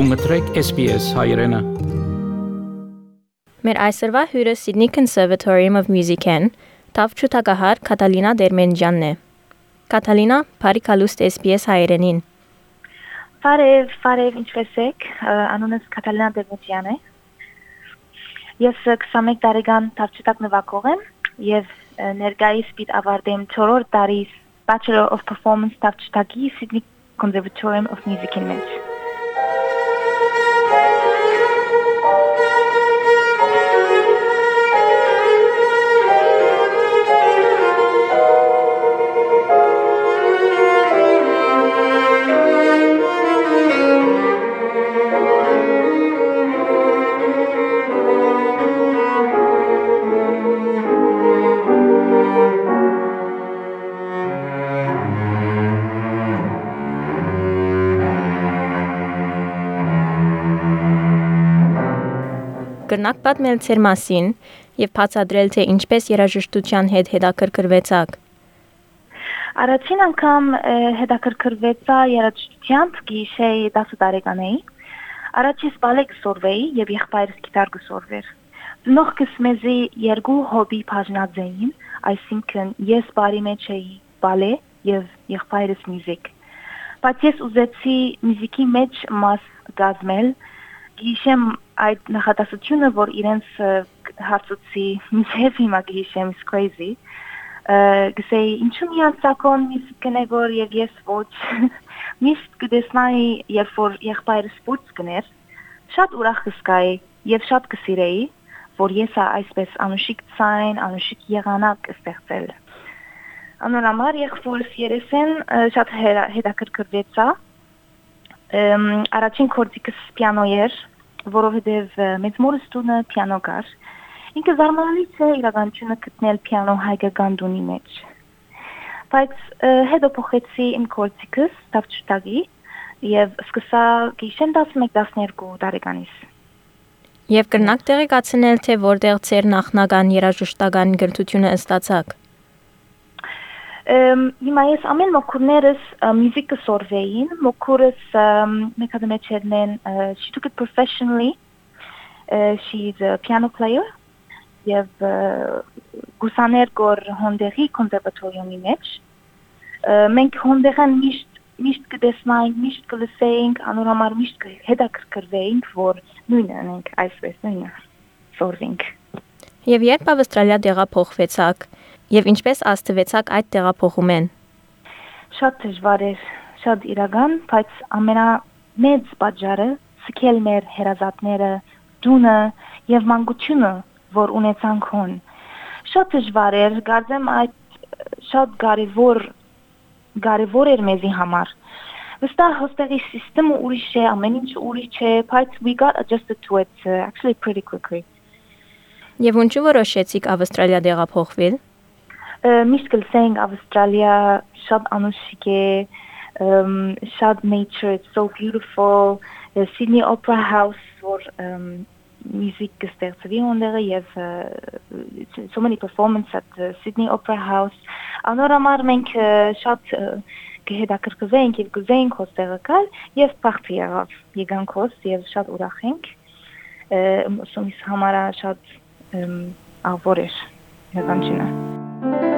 Դու մտրեք SPS հայրենը։ Մեր այսօրվա հյուրը Sydney Conservatorium of Music-ն Տավչուտակահար Կատալինա Դերմենջյանն է։ Կատալինա, բարի կալուստ SPS հայրենին։ Բարև, բարև, ինչպես եք։ Անունս Կատալինա Դերմենջյան է։ Ես 21 տարեկան Տավչուտակ նվագող եմ եւ ներկայիս պիտ ավարտեմ 4-րդ տարի Bachelor of Performance Տավչուտակի Sydney Conservatorium of Music-ին մեջ։ Կրնակ պատմել ցեր մասին եւ բացատրել թե ինչպես երաժշտության հետ հետաքրքրվեցաք։ Առաջին անգամ հետաքրքրվեցա երաժշտությամբ գիշեի 10 տարեկան էի։ Առաջ ես բալե գսորվեի եւ եղբայրս գիտար գսորվեր։ Ծնողքս մեզի երկու հոբի բաժնած էին, այսինքն ես բարի մեջ էի բալե եւ եղբայրս մյուզիկ։ Բայց ես ուզեցի մյուզիկի մեջ մաս գազմել, գիշեմ այդ նախատասությունը, որ իրենց հարցուցի միշև հիմա գիշեմ is crazy գսեի ինչու մի անցակոն միս կնե որ եւ ես ոչ միշտ կդեսնայի երբ որ եղբայրս սպորտ կներ շատ ուրախ կսկայի եւ շատ կսիրեի որ ես այսպես անուշիկ ցայն անուշիկ եղանակ ստեղծել անորամար եղբորս երեսեն շատ հետաքրքրվեցա առաջին կորցիկս պիանո էր որովհետև մեծ մորս տունը պիանո կար։ Ինքը զարմանալի չէ իրականությունը գտնել պիանո հայկական տունի մեջ։ Բայց հետո փոխեցի իմ կորցիկս տավչտագի եւ սկսա գիշեն 11-12 տարեկանից։ Եվ կրնակ տեղեկացնել թե որտեղ ծեր նախնական երաժշտական գրթությունը ստացաք։ Հիմա ես ամեն մոքուրներս մյուզիկը սորվեին, մոքուրս մեկ հատ մեջ երնեն she took it professionally. Uh, she's a piano player եւ գուսաներ գոր հոնդերի կոնսերվատորիումի մեջ մենք հոնդերան միշտ միշտ կտեսնայինք, միշտ կլսեինք, անորամար միշտ հետաքրքրվեինք, որ նույնը անենք այսպես նույնը սորվինք։ Եվ երբ Ավստրալիա տեղափոխվեցաք, Եվ ինչպես աստվեցաք այդ տեղափոխումեն։ Շատ դժվար էր, շատ իրական, բայց ամենամեծ պատճառը սկել մեր հերազատները, դունը եւ մանկությունը, որ ունեցանք հոն։ Շատ դժվար էր, գարձեմ այդ շատ կարևոր կարևոր էր մեզի համար։ Վստահ հոստերի համակարգը ուրիշ է, ամեն ինչ ուրիշ է, բայց we got adjusted to it uh, actually pretty quickly։ Եվ ինչու որոշեցիք Ավստրալիա տեղափոխվել միշտ կլսենք Ավստրալիա շատ անուշիկ է շատ nature it's so beautiful Sydney Opera House որ music կստեղծվի ondերը եւ so many performances at Sydney Opera House անորամար մենք շատ կհետաքրքրվենք եւ կուզեինք հոստեղը գալ եւ բախտ եղավ եկանք հոս եւ շատ ուրախ ենք ուսումից համարա շատ ավոր էր եկանչինը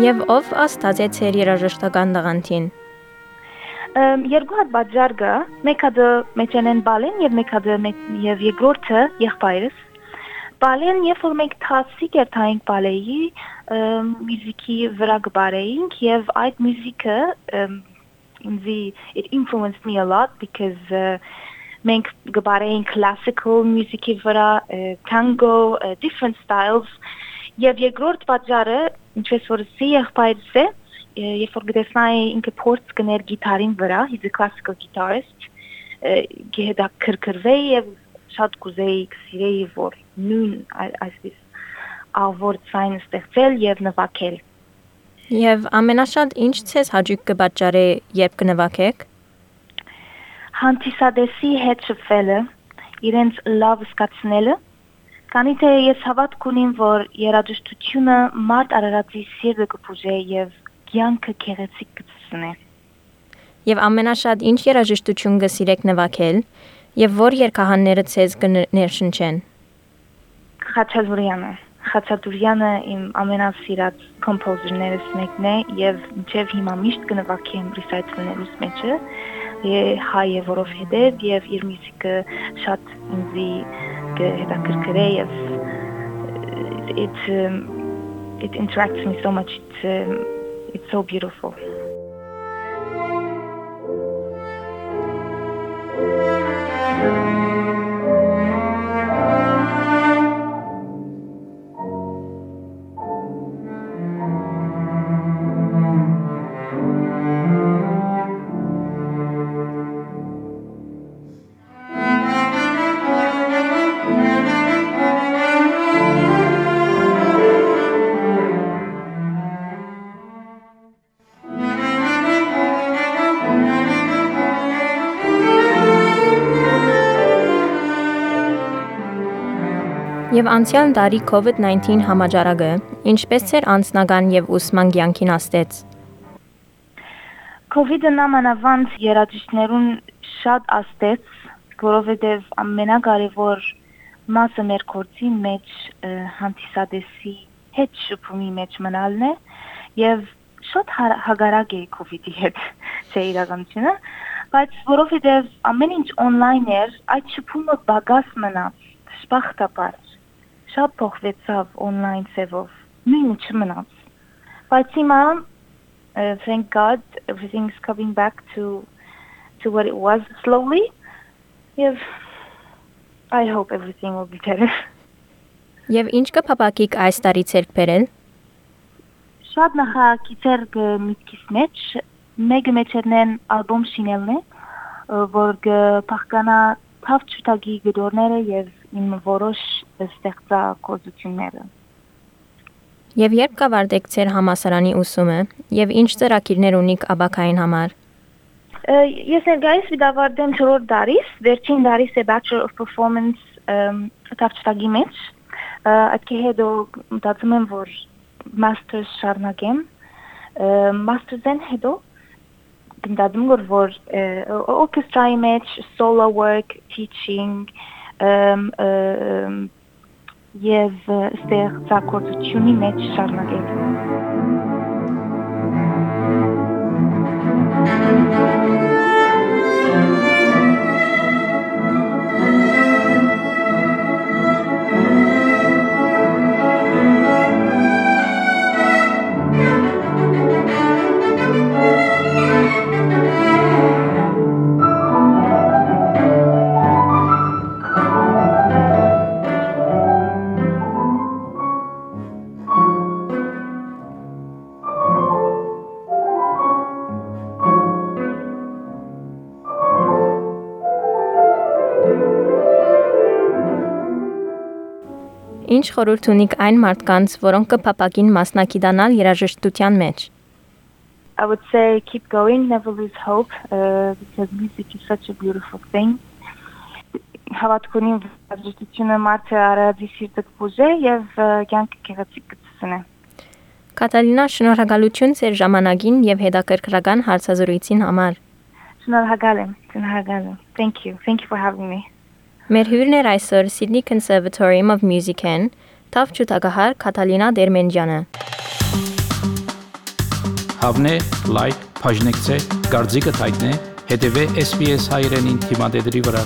Եվ ով աստած է ծեր երաժշտական տաղանդին։ Երկու հատ բաժար կա, մեկ հատը մեջանեն բալեն եւ մեկ հատը եւ երկրորդը եղբայրս։ Բալեն երբ որ մենք թասիկ երթայինք բալեի, մյուզիկի վրա գբարեինք եւ այդ մյուզիկը ինձի it influenced me a lot because uh, մենք գբարեին classical music-ի վրա, tango, different styles Եվ երկրորդ պատճառը, ինչպես որ սի եղբայրս է, երբ որ գտեսնայի ինքը փորձ կներ գիտարին վրա, he's a classical guitarist, գեհդակրկրվեի եւ շատ կուզեի կսիրեի որ նույն այսպես ավոր ցայն ստեղծել եւ նվագել Եվ ամենաշատ ինչ ցես հաջիկ կբաճարե, երբ կնվագեք։ հանդիսադեսի հետ շփվելը իրենց լավ զգացնելը քանի թե ես հավատք ունիմ որ երաժշտությունը մարդ արարածի սիրտը կփուժե եւ կյանքը քեղեցիկ կցնե Եվ ամենաշատ ինչ երաժշտություն գսիրեք նվագել, եւ որ երկհանները ցես կներշնչեն։ Խաչատուրյանը Խաչատուրյանը իմ ամենասիրած կոմպոզերներից մեկն է եւ մինչեւ հիմա միշտ կնվագեմ ռիսայթլներուս մեջը հայ է որովհետեւ եւ իր մյուզիկը շատ ինձի It uh, it, um, it interacts me so much. It's um, it's so beautiful. Եվ անցյալ տարի COVID-19 համաճարակը ինչպես էր անձնական եւ ուսման կյանքին աստեց։ COVID-ը նամանավանդ երաժիշտներուն շատ աստեց, որովհետև ամենակարևոր մասը մեր կորցի մեջ հանդիսադեսի հետ շփումի մեջ մնալն է եւ շատ հա- հագարակ է COVID-ի հետ չէ իրականությունը, բայց որովհետև ամեն ինչ on-line էր, այդ շփումը բագաս մնաց, շփախտապար շատ փոխվեցավ on-line ծևով, նույնը չմնաց։ Բայց հիմա thank God everything's coming back to to what it was slowly. Yes, I hope everything will be better. Եւ ինչ կփապակիկ այս տարի ցերկ բերել։ Շատ նախագիծեր կը միտքիս մեջ, մեկը մեջերնեն ալբոմ շինելն է, որ կփախկանա թավ ճուտագի գդորները եւ իմ որոշ ստեղծագործությունները։ Եվ երբ կավարտեք ցեր համասարանի ուսումը, եւ ինչ ծրագիրներ ունիք աբակային համար։ Ես ներկայիս վիդավարտեմ 4-րդ դարիս, վերջին դարիս է Bachelor of Performance տավճտագի մեջ։ Այդ հետո մտածում եմ, որ Masters շարունակեմ։ Masters-ն հետո գնդադում որ որ orchestra-ի մեջ solo work, teaching, ըմ, եւ ը, ստեղծագործությունի մեջ շարունակել։ Ինչ խորհուրդ ունիք այն մարդկանց, որոնք կփապակին մասնակիտանալ երաժշտության մեջ։ I would say keep going, never lose hope, uh, because music is such a beautiful thing. Հավատք ունիմ վարժությունը մարդը արածի սիրտը կփուժե եւ ը, կյանքը գեղեցիկ կցնե։ Կատալինա, շնորհակալություն ձեր ժամանակին եւ հետաքրքրական հարցազրույցին համար։ Շնորհակալ եմ, շնորհակալ եմ։ Thank you. Thank you for having me. Մեր հյուրն էր այսօր Sydney Conservatorium of Music-ն Թավ ճուտագահար Կատալինա Դերմենջյանը։ Հավնե, լայք, բաժնեկցե, դարձիկը թայտնե, հետևե SPS հայրենին թիմադեդի վրա։